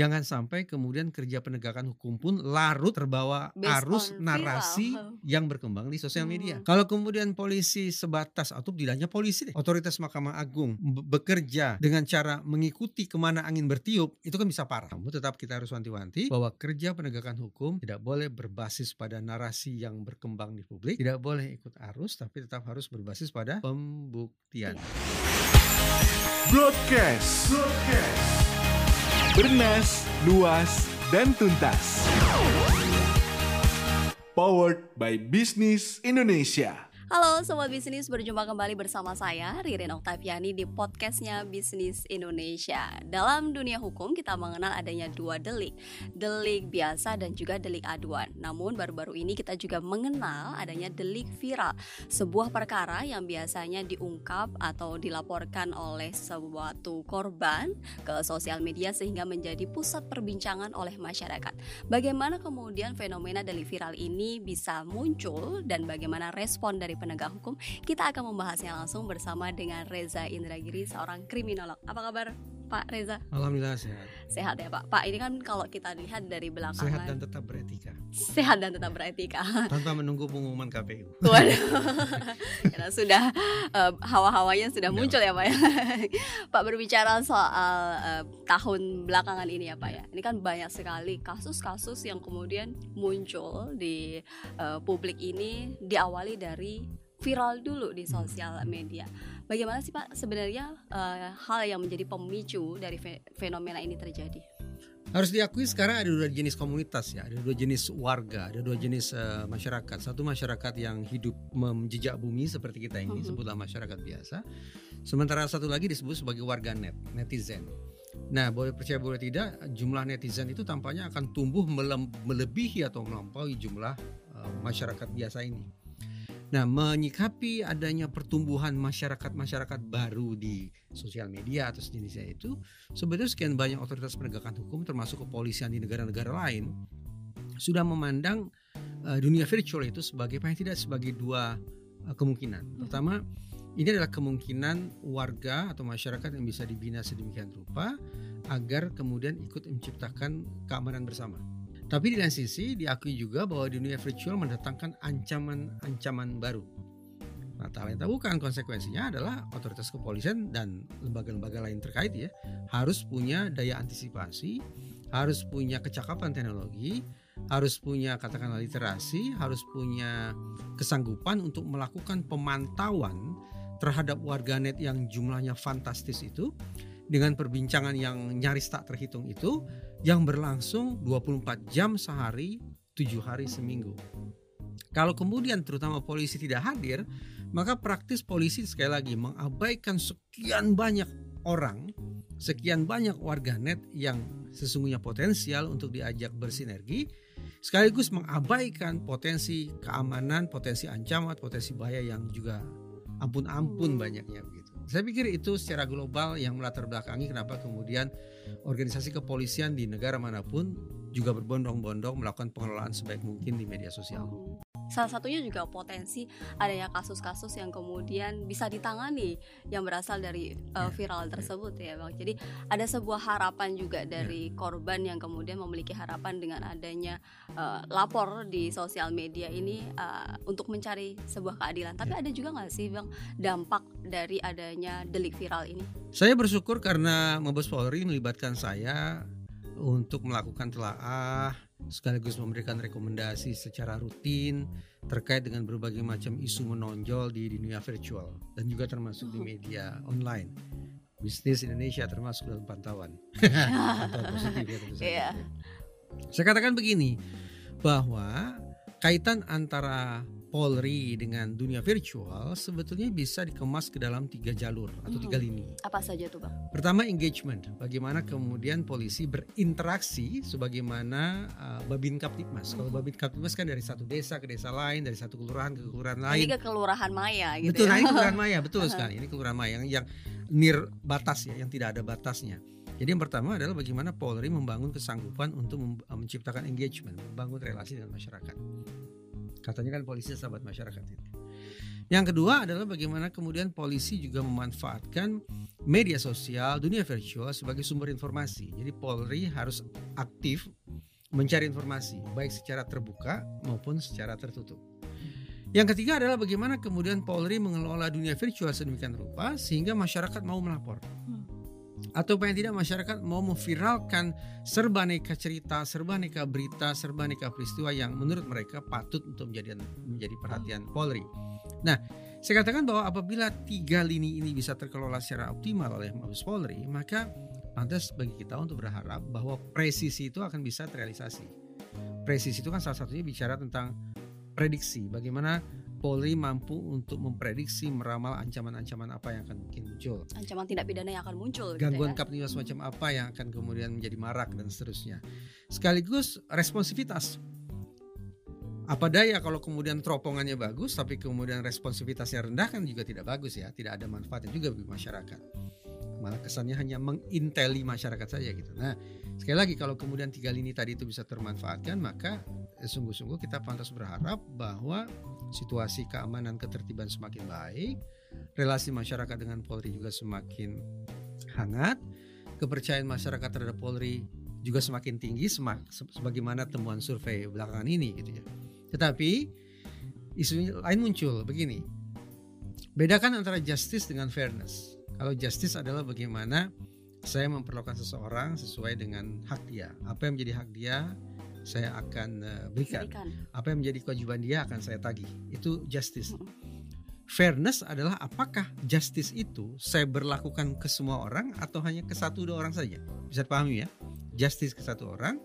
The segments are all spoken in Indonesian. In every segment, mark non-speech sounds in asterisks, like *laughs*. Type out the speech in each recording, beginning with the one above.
Jangan sampai kemudian kerja penegakan hukum pun larut terbawa Based arus narasi viral. *laughs* yang berkembang di sosial media. Hmm. Kalau kemudian polisi sebatas atau tidak hanya polisi deh, otoritas Mahkamah Agung be- bekerja dengan cara mengikuti ke mana angin bertiup, itu kan bisa parah. Namun tetap kita harus wanti-wanti bahwa kerja penegakan hukum tidak boleh berbasis pada narasi yang berkembang di publik, tidak boleh ikut arus, tapi tetap harus berbasis pada pembuktian. Broadcast. Bernas, luas, dan tuntas. Powered by Business Indonesia. Halo Sobat Bisnis, berjumpa kembali bersama saya Ririn Oktaviani di podcastnya Bisnis Indonesia. Dalam dunia hukum kita mengenal adanya dua delik. Delik biasa dan juga delik aduan. Namun baru-baru ini kita juga mengenal adanya delik viral. Sebuah perkara yang biasanya diungkap atau dilaporkan oleh suatu korban ke sosial media Sehingga menjadi pusat perbincangan oleh masyarakat. Bagaimana kemudian fenomena delik viral ini bisa muncul dan bagaimana respon dari penegak hukum? Kita akan membahasnya langsung bersama dengan Reza Indragiri, seorang kriminolog. Apa kabar Pak Reza? Alhamdulillah sehat. Sehat ya Pak? Pak ini kan kalau kita lihat dari belakang Sehat dan tetap beretika sehat dan tetap beretika. tanpa menunggu pengumuman KPU. Waduh, Karena sudah eh, hawa-hawanya sudah Udah. muncul ya Pak ya. Pak berbicara soal eh, tahun belakangan ini ya Pak ya. Ini kan banyak sekali kasus-kasus yang kemudian muncul di eh, publik ini diawali dari viral dulu di sosial media. Bagaimana sih Pak sebenarnya eh, hal yang menjadi pemicu dari fe- fenomena ini terjadi? Harus diakui sekarang ada dua jenis komunitas ya, ada dua jenis warga, ada dua jenis eh, masyarakat. Satu masyarakat yang hidup menjejak bumi seperti kita ini, Mhm. sebutlah masyarakat biasa. Sementara satu lagi disebut sebagai warga net, netizen. Nah, boleh percaya boleh tidak, jumlah netizen itu tampaknya akan tumbuh melebihi atau melampaui jumlah eh, masyarakat biasa ini. Nah, menyikapi adanya pertumbuhan masyarakat-masyarakat baru di sosial media atau sejenisnya itu, sebetulnya sekian banyak otoritas penegakan hukum termasuk kepolisian di negara-negara lain sudah memandang uh, dunia virtual itu sebagai paling tidak sebagai dua uh, kemungkinan. Pertama, ini adalah kemungkinan warga atau masyarakat yang bisa dibina sedemikian rupa agar kemudian ikut menciptakan keamanan bersama. Tapi di lain sisi diakui juga bahwa dunia virtual mendatangkan ancaman-ancaman baru. Nah, tak lain tak bukan konsekuensinya adalah otoritas kepolisian dan lembaga-lembaga lain terkait ya harus punya daya antisipasi, harus punya kecakapan teknologi, harus punya katakanlah literasi, harus punya kesanggupan untuk melakukan pemantauan terhadap warganet yang jumlahnya fantastis itu dengan perbincangan yang nyaris tak terhitung itu yang berlangsung 24 jam sehari, 7 hari seminggu. Kalau kemudian terutama polisi tidak hadir, maka praktis polisi sekali lagi mengabaikan sekian banyak orang, sekian banyak warganet yang sesungguhnya potensial untuk diajak bersinergi, sekaligus mengabaikan potensi keamanan, potensi ancaman, potensi bahaya yang juga ampun-ampun banyaknya begitu. Saya pikir itu secara global yang melatar belakangi kenapa kemudian organisasi kepolisian di negara mana pun juga berbondong-bondong melakukan pengelolaan sebaik mungkin di media sosial. Salah satunya juga potensi adanya kasus-kasus yang kemudian bisa ditangani yang berasal dari uh, Ya, viral ya. tersebut ya Bang. Jadi ada sebuah harapan juga dari korban yang kemudian memiliki harapan dengan adanya uh, lapor di sosial media ini uh, untuk mencari sebuah keadilan. Tapi ada juga nggak sih Bang dampak dari adanya delik viral ini? Saya bersyukur karena Mabes Polri melibatkan saya untuk melakukan telaah sekaligus memberikan rekomendasi secara rutin terkait dengan berbagai macam isu menonjol di dunia virtual dan juga termasuk di media online. Bisnis Indonesia termasuk dalam pantauan. *laughs* Pantauan positif ya tentu saja. Iya. Saya katakan begini bahwa kaitan antara Polri dengan dunia virtual sebetulnya bisa dikemas ke dalam tiga jalur atau tiga lini. Apa saja tuh Bang? Pertama engagement, bagaimana kemudian polisi berinteraksi sebagaimana uh, Babin Kaptipmas. Kalau Babin Kaptipmas kan dari satu desa ke desa lain, dari satu kelurahan ke kelurahan Ini lain. ke kelurahan Maya gitu Betul, ya. nah ini kelurahan Maya, *laughs* betul sekali. Ini kelurahan Maya yang, yang near batas ya, yang tidak ada batasnya. Jadi yang pertama adalah bagaimana Polri membangun kesanggupan untuk mem- menciptakan engagement, membangun relasi dengan masyarakat. Katanya kan polisi sahabat masyarakat itu. Yang kedua adalah bagaimana kemudian polisi juga memanfaatkan media sosial, dunia virtual sebagai sumber informasi. Jadi Polri harus aktif mencari informasi baik secara terbuka maupun secara tertutup. Yang ketiga adalah bagaimana kemudian Polri mengelola dunia virtual sedemikian rupa sehingga masyarakat mau melapor. Hmm. Atau paling tidak masyarakat mau memviralkan serba neka cerita, serba neka berita, serba neka peristiwa yang menurut mereka patut untuk menjadi menjadi perhatian Polri. Nah, saya katakan bahwa apabila tiga lini ini bisa terkelola secara optimal oleh Mabes Polri, maka pantas bagi kita untuk berharap bahwa presisi itu akan bisa terrealisasi. Presisi itu kan salah satunya bicara tentang prediksi, bagaimana Polri mampu untuk memprediksi meramal ancaman-ancaman apa yang akan mungkin muncul. Ancaman tindak pidana yang akan muncul Gangguan gitu ya. kapniwas semacam apa yang akan kemudian menjadi marak dan seterusnya. Sekaligus responsivitas apa daya kalau kemudian teropongannya bagus tapi kemudian responsivitasnya rendah kan juga tidak bagus ya tidak ada manfaatnya juga bagi masyarakat malah kesannya hanya menginteli masyarakat saja gitu nah sekali lagi kalau kemudian tiga lini tadi itu bisa termanfaatkan maka sungguh-sungguh kita pantas berharap bahwa situasi keamanan ketertiban semakin baik relasi masyarakat dengan Polri juga semakin hangat kepercayaan masyarakat terhadap Polri juga semakin tinggi semak, sebagaimana temuan survei belakangan ini gitu ya tetapi isu lain muncul begini. Bedakan antara justice dengan fairness. Kalau justice adalah bagaimana saya memperlakukan seseorang sesuai dengan hak dia. Apa yang menjadi hak dia saya akan uh, berikan. Berikan. Apa yang menjadi kewajiban dia akan saya tagih. Itu justice. Mm. Fairness adalah apakah justice itu saya berlakukan ke semua orang atau hanya ke satu dua orang saja. Bisa dipahami ya? Justice ke satu orang,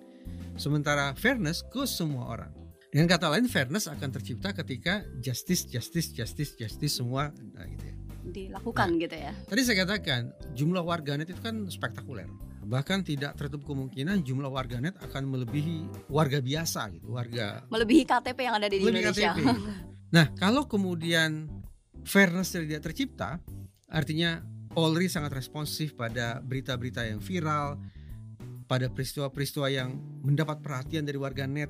sementara fairness ke semua orang. Dengan kata lain fairness akan tercipta ketika justice, justice, justice, justice semua nah gitu ya. dilakukan gitu ya. Tadi saya katakan jumlah warganet itu kan spektakuler. Bahkan tidak tertutup kemungkinan jumlah warganet akan melebihi warga biasa gitu, warga Melebihi KTP yang ada di Melebihi Indonesia. KTP. *laughs* Nah, kalau kemudian fairness tidak tercipta, artinya Polri sangat responsif pada berita-berita yang viral, pada peristiwa-peristiwa yang mendapat perhatian dari warganet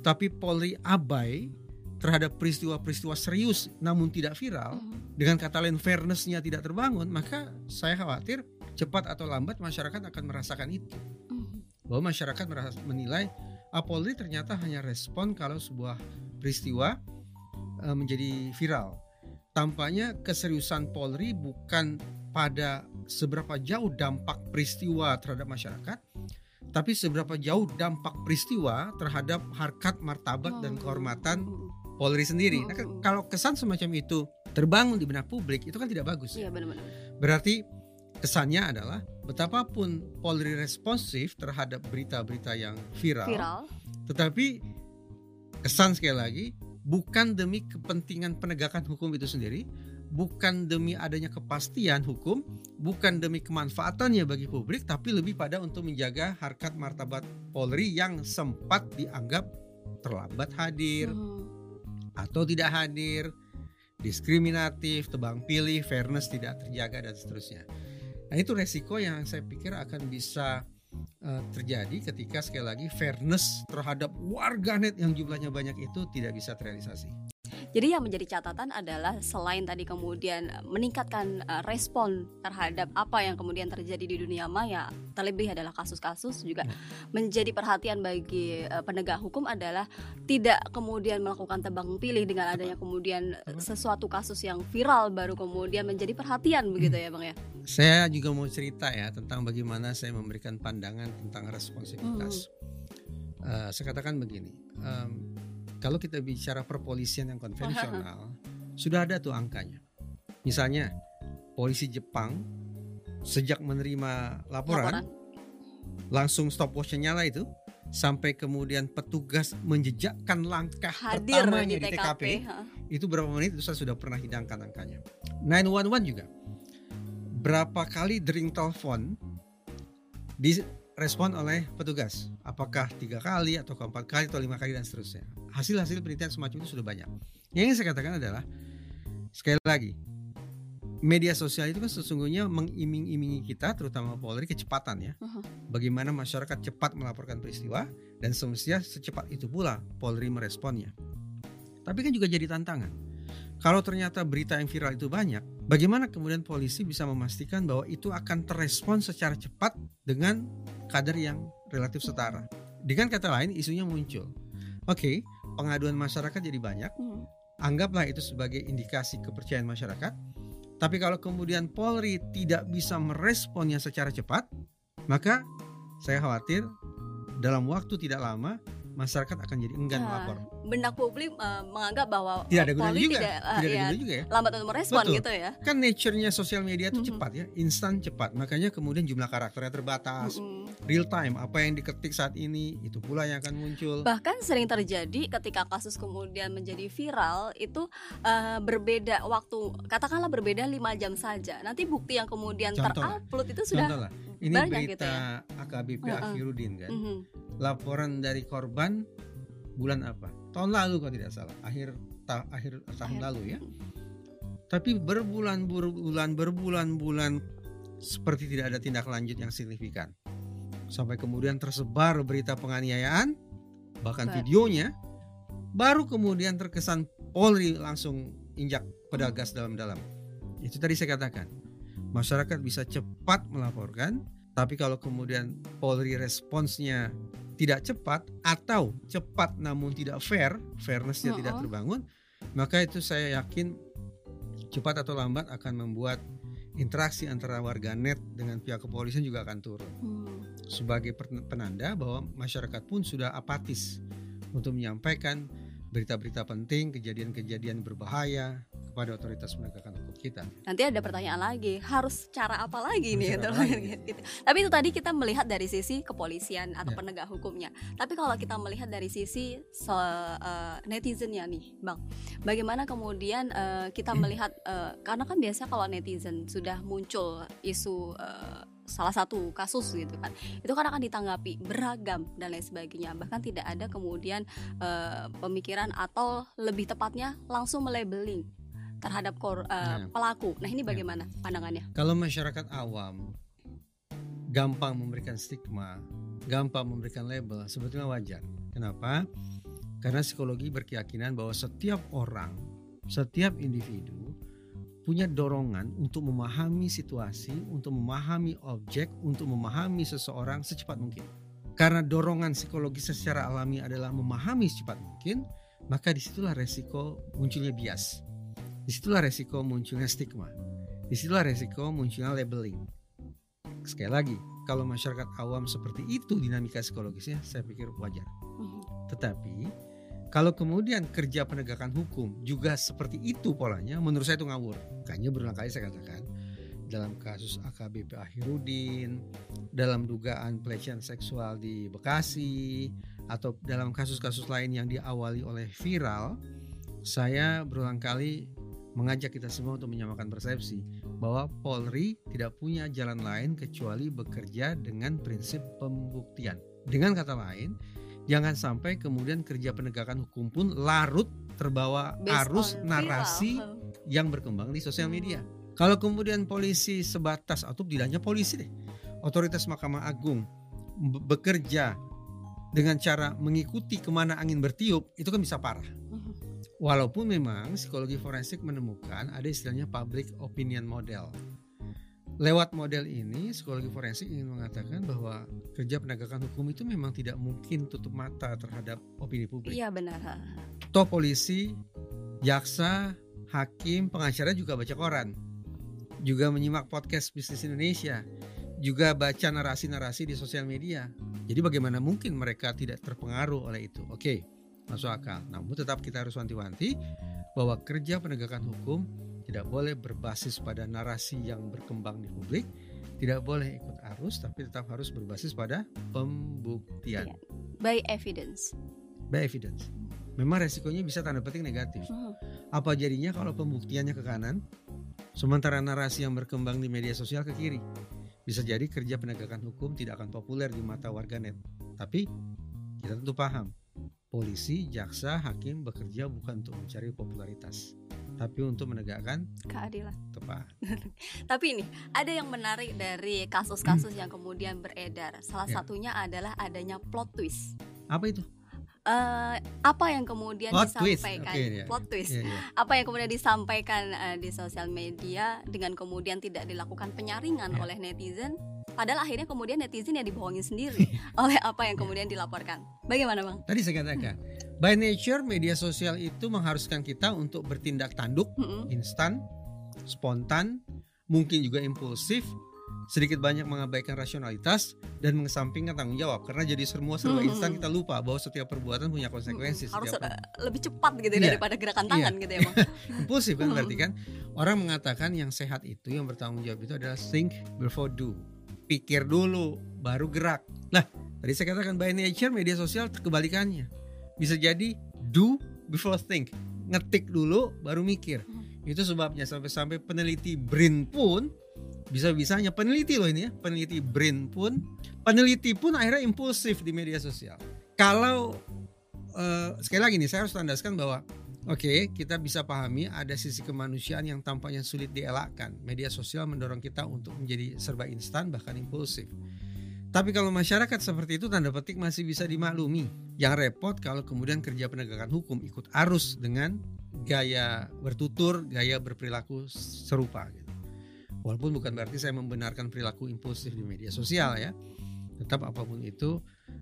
tapi Polri abai terhadap peristiwa-peristiwa serius namun tidak viral Mhm. dengan kata lain fairnessnya tidak terbangun maka saya khawatir cepat atau lambat masyarakat akan merasakan itu Mhm. bahwa masyarakat merasa, menilai ah, Polri ternyata hanya respon kalau sebuah peristiwa eh, menjadi viral tampaknya keseriusan Polri bukan pada seberapa jauh dampak peristiwa terhadap masyarakat tapi seberapa jauh dampak peristiwa terhadap harkat martabat dan kehormatan. Polri sendiri. Nah, Mhm. kalau kesan semacam itu terbangun di benak publik itu kan tidak bagus. Iya benar-benar. Berarti kesannya adalah betapapun Polri responsif terhadap berita-berita yang viral, Viral. tetapi kesan sekali lagi bukan demi kepentingan penegakan hukum itu sendiri, bukan demi adanya kepastian hukum, bukan demi kemanfaatannya bagi publik, tapi lebih pada untuk menjaga harkat martabat Polri yang sempat dianggap terlambat hadir Mhm. atau tidak hadir, diskriminatif, tebang pilih, fairness tidak terjaga dan seterusnya. Nah itu resiko yang saya pikir akan bisa uh, terjadi ketika sekali lagi fairness terhadap warganet yang jumlahnya banyak itu tidak bisa terrealisasi. Jadi yang menjadi catatan adalah selain tadi kemudian meningkatkan uh, respon terhadap apa yang kemudian terjadi di dunia maya, terlebih adalah kasus-kasus juga Ya. menjadi perhatian bagi uh, penegak hukum adalah tidak kemudian melakukan tebang pilih dengan adanya kemudian Tepat. sesuatu kasus yang viral baru kemudian menjadi perhatian begitu ya Bang ya. Saya juga mau cerita ya tentang bagaimana saya memberikan pandangan tentang responsivitas. Uh, saya katakan begini, um, kalau kita bicara perpolisian yang konvensional, *laughs* sudah ada tuh angkanya. Misalnya polisi Jepang sejak menerima laporan, Laporan. langsung stopwatchnya nyala itu sampai kemudian petugas menjejakkan langkah hadir pertamanya di TKP. ha. itu berapa menit itu saya sudah pernah hidangkan angkanya 911 juga berapa kali dering telepon direspon oleh petugas. Apakah tiga kali atau keempat kali atau lima kali dan seterusnya. Hasil-hasil penelitian semacam itu sudah banyak. Yang ingin saya katakan adalah sekali lagi media sosial itu kan sesungguhnya mengiming-imingi kita terutama Polri kecepatan ya. Bagaimana masyarakat cepat melaporkan peristiwa dan semestinya secepat itu pula Polri meresponnya. Tapi kan juga jadi tantangan. Kalau ternyata berita yang viral itu banyak, bagaimana kemudian polisi bisa memastikan bahwa itu akan terespon secara cepat dengan kadar yang relatif setara? Dengan kata lain, isunya muncul. Oke, pengaduan masyarakat jadi banyak. Hmm. Anggaplah itu sebagai indikasi kepercayaan masyarakat. Tapi kalau kemudian Polri tidak bisa meresponnya secara cepat, maka saya khawatir dalam waktu tidak lama masyarakat akan jadi enggan Nah, melapor. Benak publik eh, menganggap bahwa Tidak ada gunanya juga. tidak, eh, Tidak ada ya, gunanya juga ya. lambat untuk merespon Betul. gitu ya. Kan nature-nya sosial media itu Mhm. cepat ya, instan cepat. Makanya kemudian jumlah karakternya terbatas, Mm-mm. Real time. Apa yang diketik saat ini itu pula yang akan muncul. Bahkan sering terjadi ketika kasus kemudian menjadi viral itu eh, berbeda waktu, katakanlah berbeda lima jam saja. Nanti bukti yang kemudian terupload itu sudah Contoh lah, ini banyak gitu berita AKBP Heeh. Akhirudin kan. Mhm. Laporan dari korban bulan apa? Tahun lalu kalau tidak salah, akhir ta- akhir tahun Akhir. lalu ya. Tapi berbulan berbulan berbulan-bulan seperti tidak ada tindak lanjut yang signifikan. Sampai kemudian tersebar berita penganiayaan, bahkan Betul. videonya, baru kemudian terkesan Polri langsung injak pedal gas dalam-dalam. Itu tadi saya katakan, masyarakat bisa cepat melaporkan, tapi kalau kemudian Polri responsnya tidak cepat atau cepat namun tidak fair, fairnessnya tidak Mm-mm. terbangun, maka itu saya yakin cepat atau lambat akan membuat interaksi antara warga net dengan pihak kepolisian juga akan turun Hmm. sebagai pen- penanda bahwa masyarakat pun sudah apatis untuk menyampaikan berita-berita penting, kejadian-kejadian berbahaya kepada otoritas penegakan hukum kita. Nanti ada pertanyaan lagi, harus cara apa lagi nih? Harus cara gitu. lagi? *laughs* Gitu. Tapi itu tadi kita melihat dari sisi kepolisian atau Ya. penegak hukumnya. Tapi kalau kita melihat dari sisi se eh, netizennya nih, Bang, bagaimana kemudian eh, kita melihat eh, karena kan biasa kalau netizen sudah muncul isu eh, salah satu kasus gitu kan, itu kan akan ditanggapi beragam dan lain sebagainya. Bahkan tidak ada kemudian eh, pemikiran atau lebih tepatnya langsung melabeling terhadap kor- eh, Ya. pelaku. Nah ini bagaimana pandangannya? Kalau masyarakat awam gampang memberikan stigma, gampang memberikan label, sebetulnya wajar. Kenapa? Karena psikologi berkeyakinan bahwa setiap orang, setiap individu punya dorongan untuk memahami situasi, untuk memahami objek, untuk memahami seseorang secepat mungkin. Karena dorongan psikologi secara alami adalah memahami secepat mungkin, maka di situlah resiko munculnya bias. Di situlah resiko munculnya stigma. Di situlah resiko munculnya labeling. Sekali lagi, kalau masyarakat awam seperti itu dinamika psikologisnya, saya pikir wajar. Mhm. Tetapi kalau kemudian kerja penegakan hukum juga seperti itu polanya, menurut saya itu ngawur. Makanya berulang kali saya katakan dalam kasus AKBP Akhirudin, dalam dugaan pelecehan seksual di Bekasi, atau dalam kasus-kasus lain yang diawali oleh viral, saya berulang kali mengajak kita semua untuk menyamakan persepsi bahwa Polri tidak punya jalan lain kecuali bekerja dengan prinsip pembuktian. Dengan kata lain, jangan sampai kemudian kerja penegakan hukum pun larut terbawa Based arus narasi viral. yang berkembang di sosial media. Kalau kemudian polisi sebatas atau tidak hanya polisi deh, otoritas Mahkamah Agung be- bekerja dengan cara mengikuti ke mana angin bertiup, itu kan bisa parah. Walaupun memang psikologi forensik menemukan ada istilahnya public opinion model. Lewat model ini, psikologi forensik ingin mengatakan bahwa kerja penegakan hukum itu memang tidak mungkin tutup mata terhadap opini publik. Iya benar. Toh polisi, jaksa, hakim, pengacara juga baca koran. Juga menyimak podcast Bisnis Indonesia. Juga baca narasi-narasi di sosial media. Jadi bagaimana mungkin mereka tidak terpengaruh oleh itu? Oke, masuk akal. Namun tetap kita harus wanti-wanti bahwa kerja penegakan hukum tidak boleh berbasis pada narasi yang berkembang di publik, tidak boleh ikut arus, tapi tetap harus berbasis pada pembuktian, Iya. By evidence. by evidence. Memang resikonya bisa tanda petik negatif. Mhm. Apa jadinya kalau pembuktiannya ke kanan, sementara narasi yang berkembang di media sosial ke kiri? Bisa jadi kerja penegakan hukum tidak akan populer di mata warganet. Tapi kita tentu paham, polisi, jaksa, hakim bekerja bukan untuk mencari popularitas, tapi untuk menegakkan Keadilan. tepat. *laughs* Tapi ini ada yang menarik dari kasus-kasus yang kemudian beredar. Salah Ya. satunya adalah adanya plot twist. Apa itu? eh, apa yang kemudian Plot twist, disampaikan oke, ya. plot twist Iya, iya. apa yang kemudian disampaikan eh, di sosial media dengan kemudian tidak dilakukan penyaringan Ya. oleh netizen padahal akhirnya kemudian netizen yang dibohongin sendiri *laughs* oleh apa yang kemudian dilaporkan bagaimana bang Tadi saya katakan, by nature media sosial itu mengharuskan kita untuk bertindak tanduk, Mm-mm. instan, spontan, mungkin juga impulsif, sedikit banyak mengabaikan rasionalitas dan mengesampingkan tanggung jawab. Karena jadi semua serba Mhm. instan kita lupa bahwa setiap perbuatan punya konsekuensi. Mm-mm. harus Setiap eh, lebih cepat gitu Iya. daripada gerakan tangan gitu ya bang *laughs* impulsif kan berarti kan orang mengatakan yang sehat itu yang bertanggung jawab itu adalah think before do pikir dulu baru gerak. Nah tadi saya katakan by nature media sosial kebalikannya. Bisa jadi do before think. Ngetik dulu baru mikir. Itu sebabnya sampai-sampai peneliti BRIN pun bisa-bisanya peneliti loh ini ya peneliti BRIN pun peneliti pun akhirnya impulsif di media sosial. Kalau eh, sekali lagi nih saya harus tandaskan bahwa Oke, kita bisa pahami ada sisi kemanusiaan yang tampaknya sulit dielakkan. Media sosial mendorong kita untuk menjadi serba instan bahkan impulsif. Tapi kalau masyarakat seperti itu tanda petik masih bisa dimaklumi. Yang repot kalau kemudian kerja penegakan hukum ikut arus dengan gaya bertutur, gaya berperilaku serupa gitu. Walaupun bukan berarti saya membenarkan perilaku impulsif di media sosial ya. Tetap apa pun itu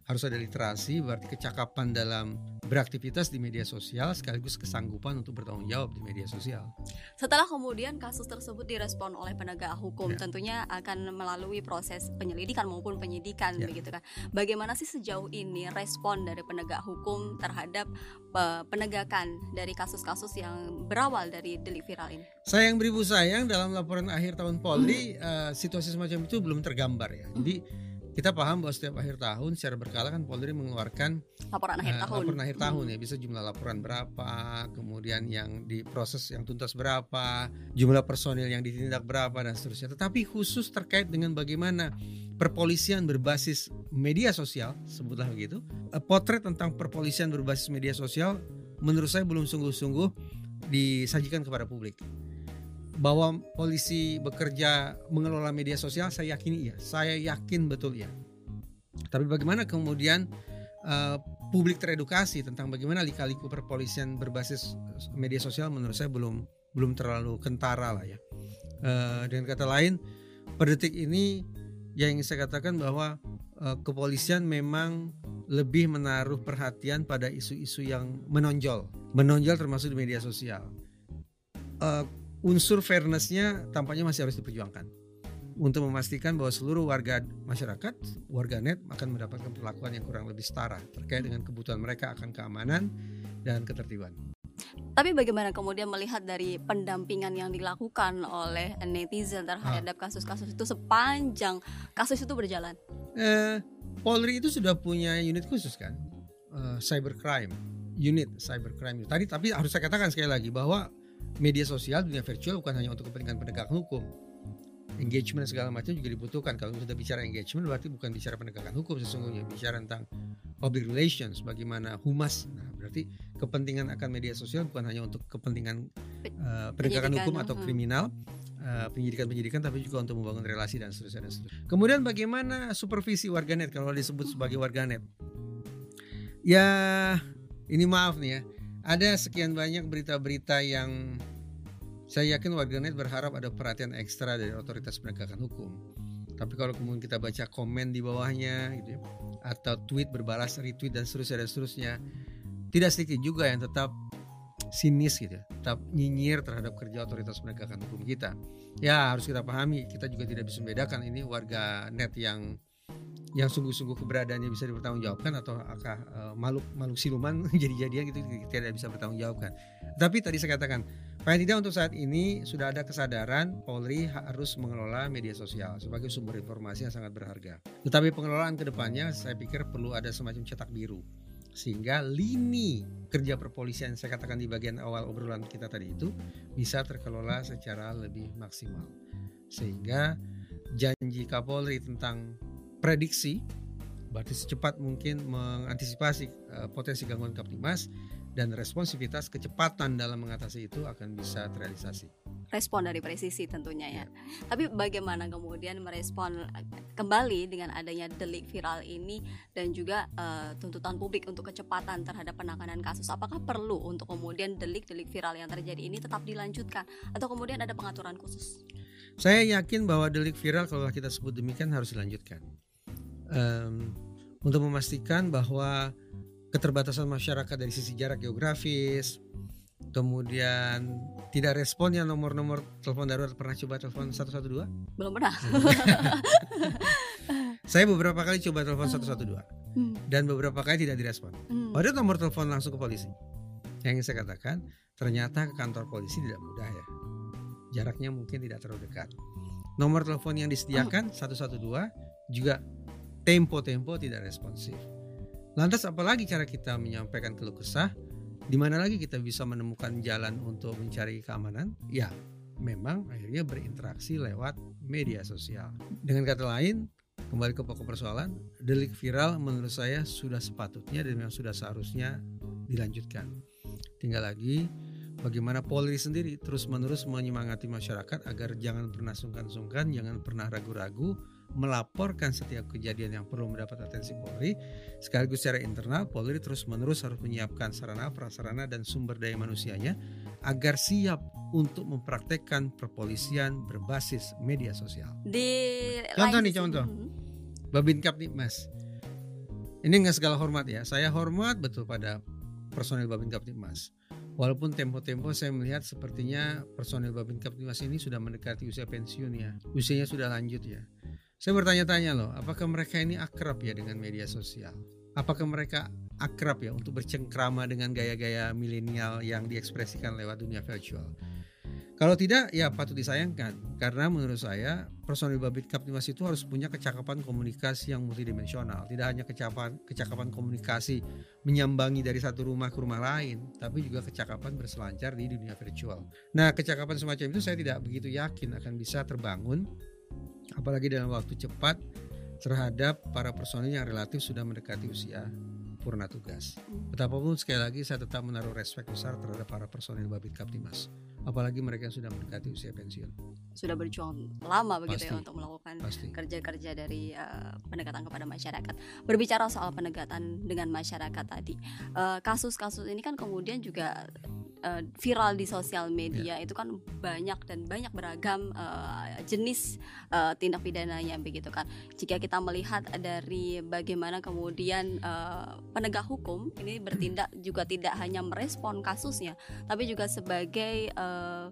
harus ada literasi berarti kecakapan dalam beraktivitas di media sosial sekaligus kesanggupan untuk bertanggung jawab di media sosial. Setelah kemudian kasus tersebut direspon oleh penegak hukum, Ya. tentunya akan melalui proses penyelidikan maupun penyidikan Ya. begitu kan. Bagaimana sih sejauh ini respon dari penegak hukum terhadap eh, penegakan dari kasus-kasus yang berawal dari delik viral ini? Sayang beribu sayang dalam laporan akhir tahun Polri eh, situasi semacam itu belum tergambar ya. Jadi kita paham bahwa setiap akhir tahun secara berkala kan Polri mengeluarkan Laporan akhir eh, tahun. laporan akhir tahun ya bisa jumlah laporan berapa, kemudian yang diproses yang tuntas berapa, jumlah personil yang ditindak berapa dan seterusnya. Tetapi khusus terkait dengan bagaimana perpolisian berbasis media sosial, sebutlah begitu, eh, potret tentang perpolisian berbasis media sosial menurut saya belum sungguh-sungguh disajikan kepada publik. Bahwa polisi bekerja mengelola media sosial, saya yakin iya, saya yakin betul ya. Tapi bagaimana kemudian eh, publik teredukasi tentang bagaimana lika-liku perpolisian berbasis media sosial menurut saya belum belum terlalu kentara lah ya. Eh, dengan kata lain, per detik ini yang ingin saya katakan bahwa eh, kepolisian memang lebih menaruh perhatian pada isu-isu yang menonjol, menonjol termasuk di media sosial. Eh, unsur fairnessnya tampaknya masih harus diperjuangkan untuk memastikan bahwa seluruh warga masyarakat, warga net akan mendapatkan perlakuan yang kurang lebih setara terkait dengan kebutuhan mereka akan keamanan dan ketertiban. Tapi bagaimana kemudian melihat dari pendampingan yang dilakukan oleh netizen terhadap kasus-kasus itu sepanjang kasus itu berjalan? Eh, Polri itu sudah punya unit khusus kan, Eh, cybercrime, unit cybercrime. Tadi tapi harus saya katakan sekali lagi bahwa media sosial dunia virtual bukan hanya untuk kepentingan penegakan hukum. Engagement segala macam juga dibutuhkan. Kalau sudah bicara engagement berarti bukan bicara penegakan hukum sesungguhnya, bicara tentang public relations, bagaimana humas. Nah, berarti kepentingan akan media sosial bukan hanya untuk kepentingan eh, penegakan hukum atau mhm. kriminal, eh, penyidikan-penyidikan, tapi juga untuk membangun relasi dan seterusnya. Dan seterusnya. Kemudian bagaimana supervisi warganet kalau disebut sebagai warganet? Ya, ini maaf nih ya, ada sekian banyak berita-berita yang saya yakin warganet berharap ada perhatian ekstra dari otoritas penegakan hukum. Tapi kalau kemudian kita baca komen di bawahnya gitu ya, atau tweet berbalas retweet dan seterusnya dan seterusnya, tidak sedikit juga yang tetap sinis gitu, ya, tetap nyinyir terhadap kerja otoritas penegakan hukum kita. Ya harus kita pahami, kita juga tidak bisa membedakan ini warga net yang yang sungguh-sungguh keberadaannya bisa dipertanggungjawabkan atau akah eh, makhluk makhluk siluman *laughs* jadi-jadian gitu tidak bisa bertanggungjawabkan. Tapi tadi saya katakan, paling tidak untuk saat ini sudah ada kesadaran Polri harus mengelola media sosial sebagai sumber informasi yang sangat berharga. Tetapi pengelolaan ke depannya saya pikir perlu ada semacam cetak biru sehingga lini kerja perpolisian saya katakan di bagian awal obrolan kita tadi itu bisa terkelola secara lebih maksimal sehingga janji Kapolri tentang prediksi berarti secepat mungkin mengantisipasi eh, potensi gangguan Kaptimas dan responsivitas kecepatan dalam mengatasi itu akan bisa terrealisasi. respon dari presisi tentunya ya. Tapi bagaimana kemudian merespon eh, kembali dengan adanya delik viral ini dan juga uh, tuntutan publik untuk kecepatan terhadap penanganan kasus? Apakah perlu untuk kemudian delik-delik viral yang terjadi ini tetap dilanjutkan atau kemudian ada pengaturan khusus? Saya yakin bahwa delik viral kalau kita sebut demikian harus dilanjutkan. Um, untuk memastikan bahwa keterbatasan masyarakat dari sisi jarak geografis, kemudian tidak responnya nomor-nomor telepon darurat pernah coba telepon 112? Belum pernah. *laughs* Saya beberapa kali coba telepon 112 Hmm. dan beberapa kali tidak direspon. Hmm. Padahal nomor telepon langsung ke polisi. Yang ingin saya katakan, ternyata ke kantor polisi tidak mudah ya. Jaraknya mungkin tidak terlalu dekat. Nomor telepon yang disediakan 112 juga tempo-tempo tidak responsif. Lantas apalagi cara kita menyampaikan keluh kesah? Di mana lagi kita bisa menemukan jalan untuk mencari keamanan? Ya, memang akhirnya berinteraksi lewat media sosial. Dengan kata lain, kembali ke pokok persoalan, delik viral menurut saya sudah sepatutnya dan memang sudah seharusnya dilanjutkan. Tinggal lagi bagaimana Polri sendiri terus-menerus menyemangati masyarakat agar jangan pernah sungkan-sungkan, jangan pernah ragu-ragu melaporkan setiap kejadian yang perlu mendapat atensi Polri. Sekaligus secara internal, Polri terus-menerus harus menyiapkan sarana, prasarana, dan sumber daya manusianya agar siap untuk mempraktekkan perpolisian berbasis media sosial. Di Contoh nih, contoh. Hmm. Babin Kaptipmas. Ini nggak segala hormat ya. Saya hormat betul pada personil Babin Kaptipmas. Walaupun tempo-tempo saya melihat sepertinya personil Babin Kaptipmas ini sudah mendekati usia pensiun ya. Usianya sudah lanjut ya. Saya bertanya-tanya loh, apakah mereka ini akrab ya dengan media sosial? Apakah mereka akrab ya untuk bercengkrama dengan gaya-gaya milenial yang diekspresikan lewat dunia virtual? Kalau tidak, ya patut disayangkan. Karena menurut saya, personil Babit Kaptimas itu harus punya kecakapan komunikasi yang multidimensional. Tidak hanya kecakapan, kecakapan komunikasi menyambangi dari satu rumah ke rumah lain, tapi juga kecakapan berselancar di dunia virtual. Nah, kecakapan semacam itu saya tidak begitu yakin akan bisa terbangun, apalagi dalam waktu cepat terhadap para personil yang relatif sudah mendekati usia purna tugas. Betapapun sekali lagi saya tetap menaruh respek besar terhadap para personil Babit Kaptimas. Apalagi mereka yang sudah mendekati usia pensiun. Sudah berjuang lama begitu ya untuk melakukan kerja-kerja dari eh, pendekatan kepada masyarakat. Berbicara soal pendekatan dengan masyarakat tadi, eh, kasus-kasus ini kan kemudian juga eh, viral di sosial media itu kan banyak dan banyak beragam eh, jenis eh, tindak pidananya begitu kan. Jika kita melihat dari bagaimana kemudian eh, penegak hukum ini bertindak juga tidak hanya merespon kasusnya, tapi juga sebagai eh,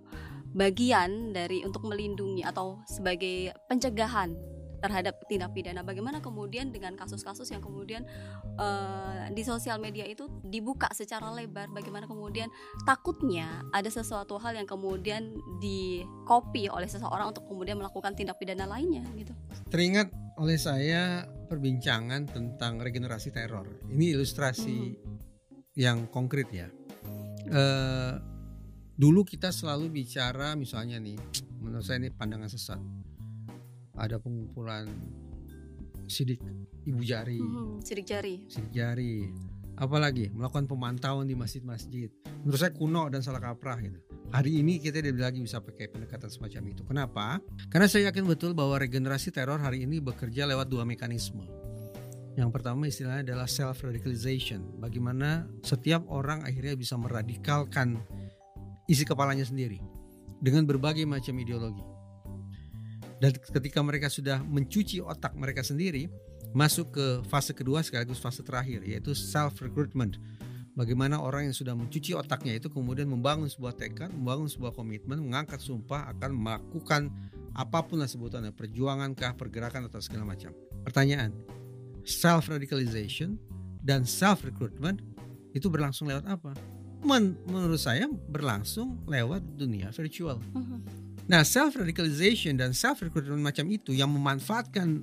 bagian dari untuk melindungi atau sebagai pencegahan terhadap tindak pidana. Bagaimana kemudian dengan kasus-kasus yang kemudian eh, di sosial media itu dibuka secara lebar, bagaimana kemudian takutnya ada sesuatu hal yang kemudian di copy oleh seseorang untuk kemudian melakukan tindak pidana lainnya gitu. teringat oleh saya perbincangan tentang regenerasi teror. Ini ilustrasi yang konkret ya. Eh, dulu kita selalu bicara misalnya nih menurut saya ini pandangan sesat ada pengumpulan sidik ibu jari. Mhm, Sidik jari. sidik jari. Apalagi melakukan pemantauan di masjid-masjid. Menurut saya kuno dan salah kaprah gitu. Hari ini kita tidak lagi bisa pakai pendekatan semacam itu. Kenapa? Karena saya yakin betul bahwa regenerasi teror hari ini bekerja lewat dua mekanisme. Yang pertama istilahnya adalah self radicalization bagaimana setiap orang akhirnya bisa meradikalkan isi kepalanya sendiri dengan berbagai macam ideologi dan ketika mereka sudah mencuci otak mereka sendiri masuk ke fase kedua sekaligus fase terakhir yaitu self recruitment. Bagaimana orang yang sudah mencuci otaknya itu kemudian membangun sebuah tekad, membangun sebuah komitmen, mengangkat sumpah akan melakukan apa pun lah sebutannya, perjuangan kah, pergerakan atau segala macam. Pertanyaan, self radicalization dan self recruitment itu berlangsung lewat apa? Men- menurut saya berlangsung lewat dunia virtual. Mhm. Nah, self radicalization dan self recruitment macam itu yang memanfaatkan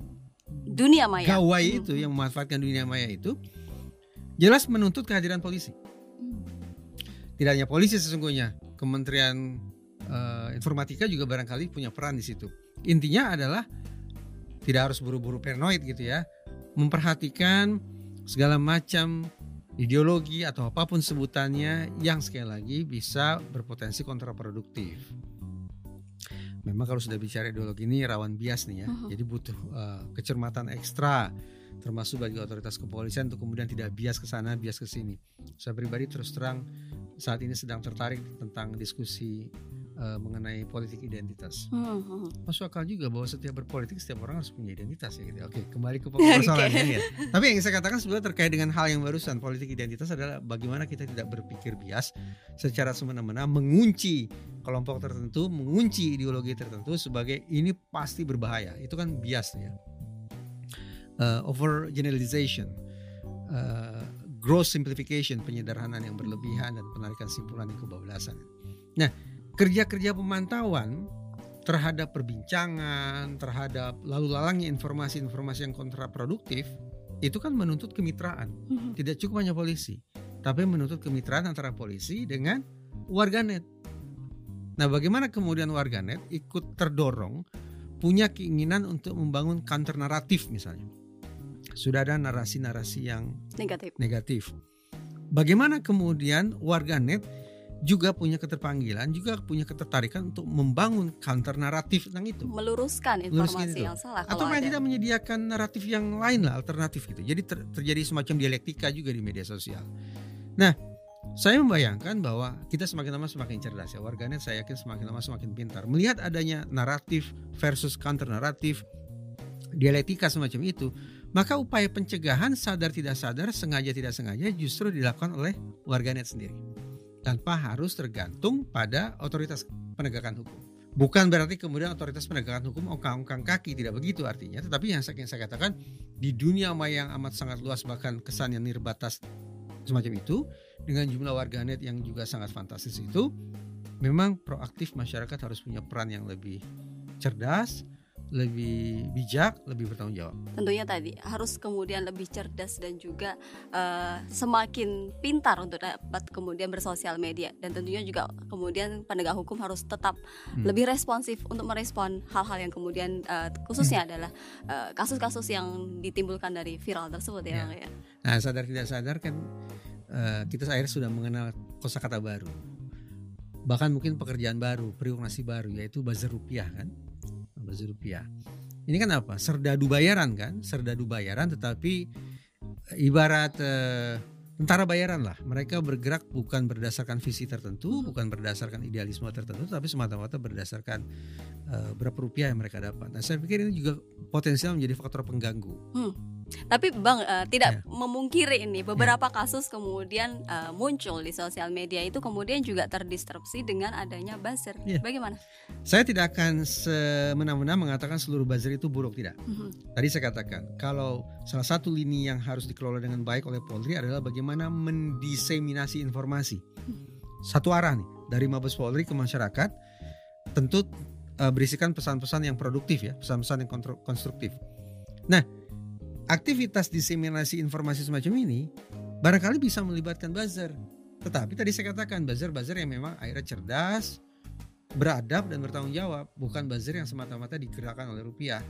Dunia maya. gawai Mhm. itu yang memanfaatkan dunia maya itu jelas menuntut kehadiran polisi. Mhm. Tidak hanya polisi sesungguhnya, Kementerian eh, Informatika juga barangkali punya peran di situ. Intinya adalah tidak harus buru-buru paranoid gitu ya, memperhatikan segala macam ideologi atau apa pun sebutannya yang sekali lagi bisa berpotensi kontraproduktif. Memang kalau sudah bicara ideologi ini rawan bias nih ya. Mhm. Jadi butuh uh, kecermatan ekstra termasuk bagi otoritas kepolisian untuk kemudian tidak bias ke sana, bias ke sini. Saya pribadi terus terang saat ini sedang tertarik tentang diskusi uh, mengenai politik identitas. Hmm, hmm. Masuk akal juga bahwa setiap berpolitik setiap orang harus punya identitas ya gitu. Oke, kembali ke *laughs* pokok persoalannya ya. Tapi yang saya katakan sebenarnya terkait dengan hal yang barusan politik identitas adalah bagaimana kita tidak berpikir bias secara semena-mena mengunci kelompok tertentu, mengunci ideologi tertentu sebagai ini pasti berbahaya. Itu kan bias ya. Uh, over generalization, uh, gross simplification, penyederhanaan yang berlebihan dan penarikan simpulan yang kebablasan. Nah, kerja-kerja pemantauan terhadap perbincangan, terhadap lalu lalangnya informasi-informasi yang kontraproduktif, itu kan menuntut kemitraan. Hmm. Tidak cukup hanya polisi, tapi menuntut kemitraan antara polisi dengan warganet. Nah, bagaimana kemudian warganet ikut terdorong punya keinginan untuk membangun counter naratif misalnya. Sudah ada narasi-narasi yang Negatif. negatif. Bagaimana kemudian warganet juga punya keterpanggilan, juga punya ketertarikan untuk membangun counter naratif tentang itu. Meluruskan Meluruskan informasi itu. yang salah Atau kalau paling tidak menyediakan naratif yang lain lah, alternatif gitu. Jadi ter- terjadi semacam dialektika juga di media sosial. Nah, saya membayangkan bahwa kita semakin lama semakin cerdas ya. Warganet saya yakin semakin lama semakin pintar. Melihat adanya naratif versus counter naratif, dialektika semacam itu, maka upaya pencegahan sadar tidak sadar, sengaja tidak sengaja justru dilakukan oleh warganet sendiri. Tanpa harus tergantung pada otoritas penegakan hukum. Bukan berarti kemudian otoritas penegakan hukum ongkang-ongkang kaki tidak begitu artinya, tetapi yang saya, yang saya katakan di dunia maya yang amat sangat luas bahkan kesan yang nirbatas semacam itu dengan jumlah warganet yang juga sangat fantastis itu memang proaktif masyarakat harus punya peran yang lebih cerdas, lebih bijak, lebih bertanggung jawab. Tentunya tadi harus kemudian lebih cerdas dan juga eh, semakin pintar untuk dapat kemudian bersosial media dan tentunya juga kemudian penegak hukum harus tetap Hmm. lebih responsif untuk merespon hal-hal yang kemudian eh, khususnya adalah eh, kasus-kasus yang ditimbulkan dari viral tersebut ya, Ya. Ya. Nah sadar tidak sadar kan eh, kita akhirnya sudah mengenal kosakata baru, bahkan mungkin pekerjaan baru, periuknasi baru yaitu buzzer rupiah kan, buzzer rupiah. Ini kan apa? Serdadu bayaran kan, serdadu bayaran tetapi eh, ibarat eh, tentara bayaran lah. Mereka bergerak bukan berdasarkan visi tertentu, bukan berdasarkan idealisme tertentu, tapi semata-mata berdasarkan eh, berapa rupiah yang mereka dapat. Nah saya pikir ini juga potensial menjadi faktor pengganggu. Tapi Bang eh, tidak Ya. memungkiri ini beberapa kasus kemudian eh, muncul di sosial media itu kemudian juga terdistrupsi dengan adanya buzzer. Ya. Bagaimana? Saya tidak akan semena-mena mengatakan seluruh buzzer itu buruk tidak. Mhm. Tadi saya katakan kalau salah satu lini yang harus dikelola dengan baik oleh Polri adalah bagaimana mendiseminasi informasi satu arah nih dari Mabes Polri ke masyarakat tentu eh, berisikan pesan-pesan yang produktif ya pesan-pesan yang konstruktif. Nah aktivitas diseminasi informasi semacam ini barangkali bisa melibatkan buzzer. Tetapi tadi saya katakan buzzer-buzzer yang memang akhirnya cerdas, beradab dan bertanggung jawab, bukan buzzer yang semata-mata digerakkan oleh rupiah.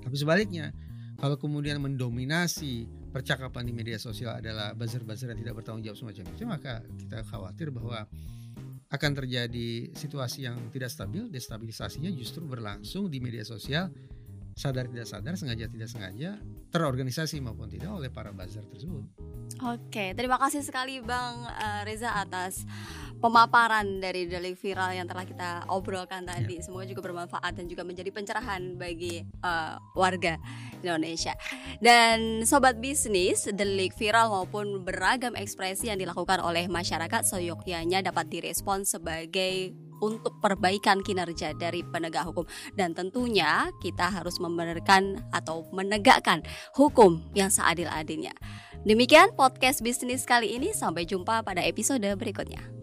Tapi sebaliknya, kalau kemudian mendominasi percakapan di media sosial adalah buzzer-buzzer yang tidak bertanggung jawab semacam itu, maka kita khawatir bahwa akan terjadi situasi yang tidak stabil, destabilisasinya justru berlangsung di media sosial sadar tidak sadar, sengaja tidak sengaja, terorganisasi maupun tidak oleh para buzzer tersebut. Oke, terima kasih sekali Bang eh, Reza atas pemaparan dari delik viral yang telah kita obrolkan tadi. Semoga juga bermanfaat dan juga menjadi pencerahan bagi eh, warga Indonesia. Dan sobat bisnis, delik viral maupun beragam ekspresi yang dilakukan oleh masyarakat seyogyanya dapat direspon sebagai untuk perbaikan kinerja dari penegak hukum dan tentunya kita harus memberikan atau menegakkan hukum yang seadil-adilnya. Demikian podcast bisnis kali ini. Sampai jumpa pada episode berikutnya.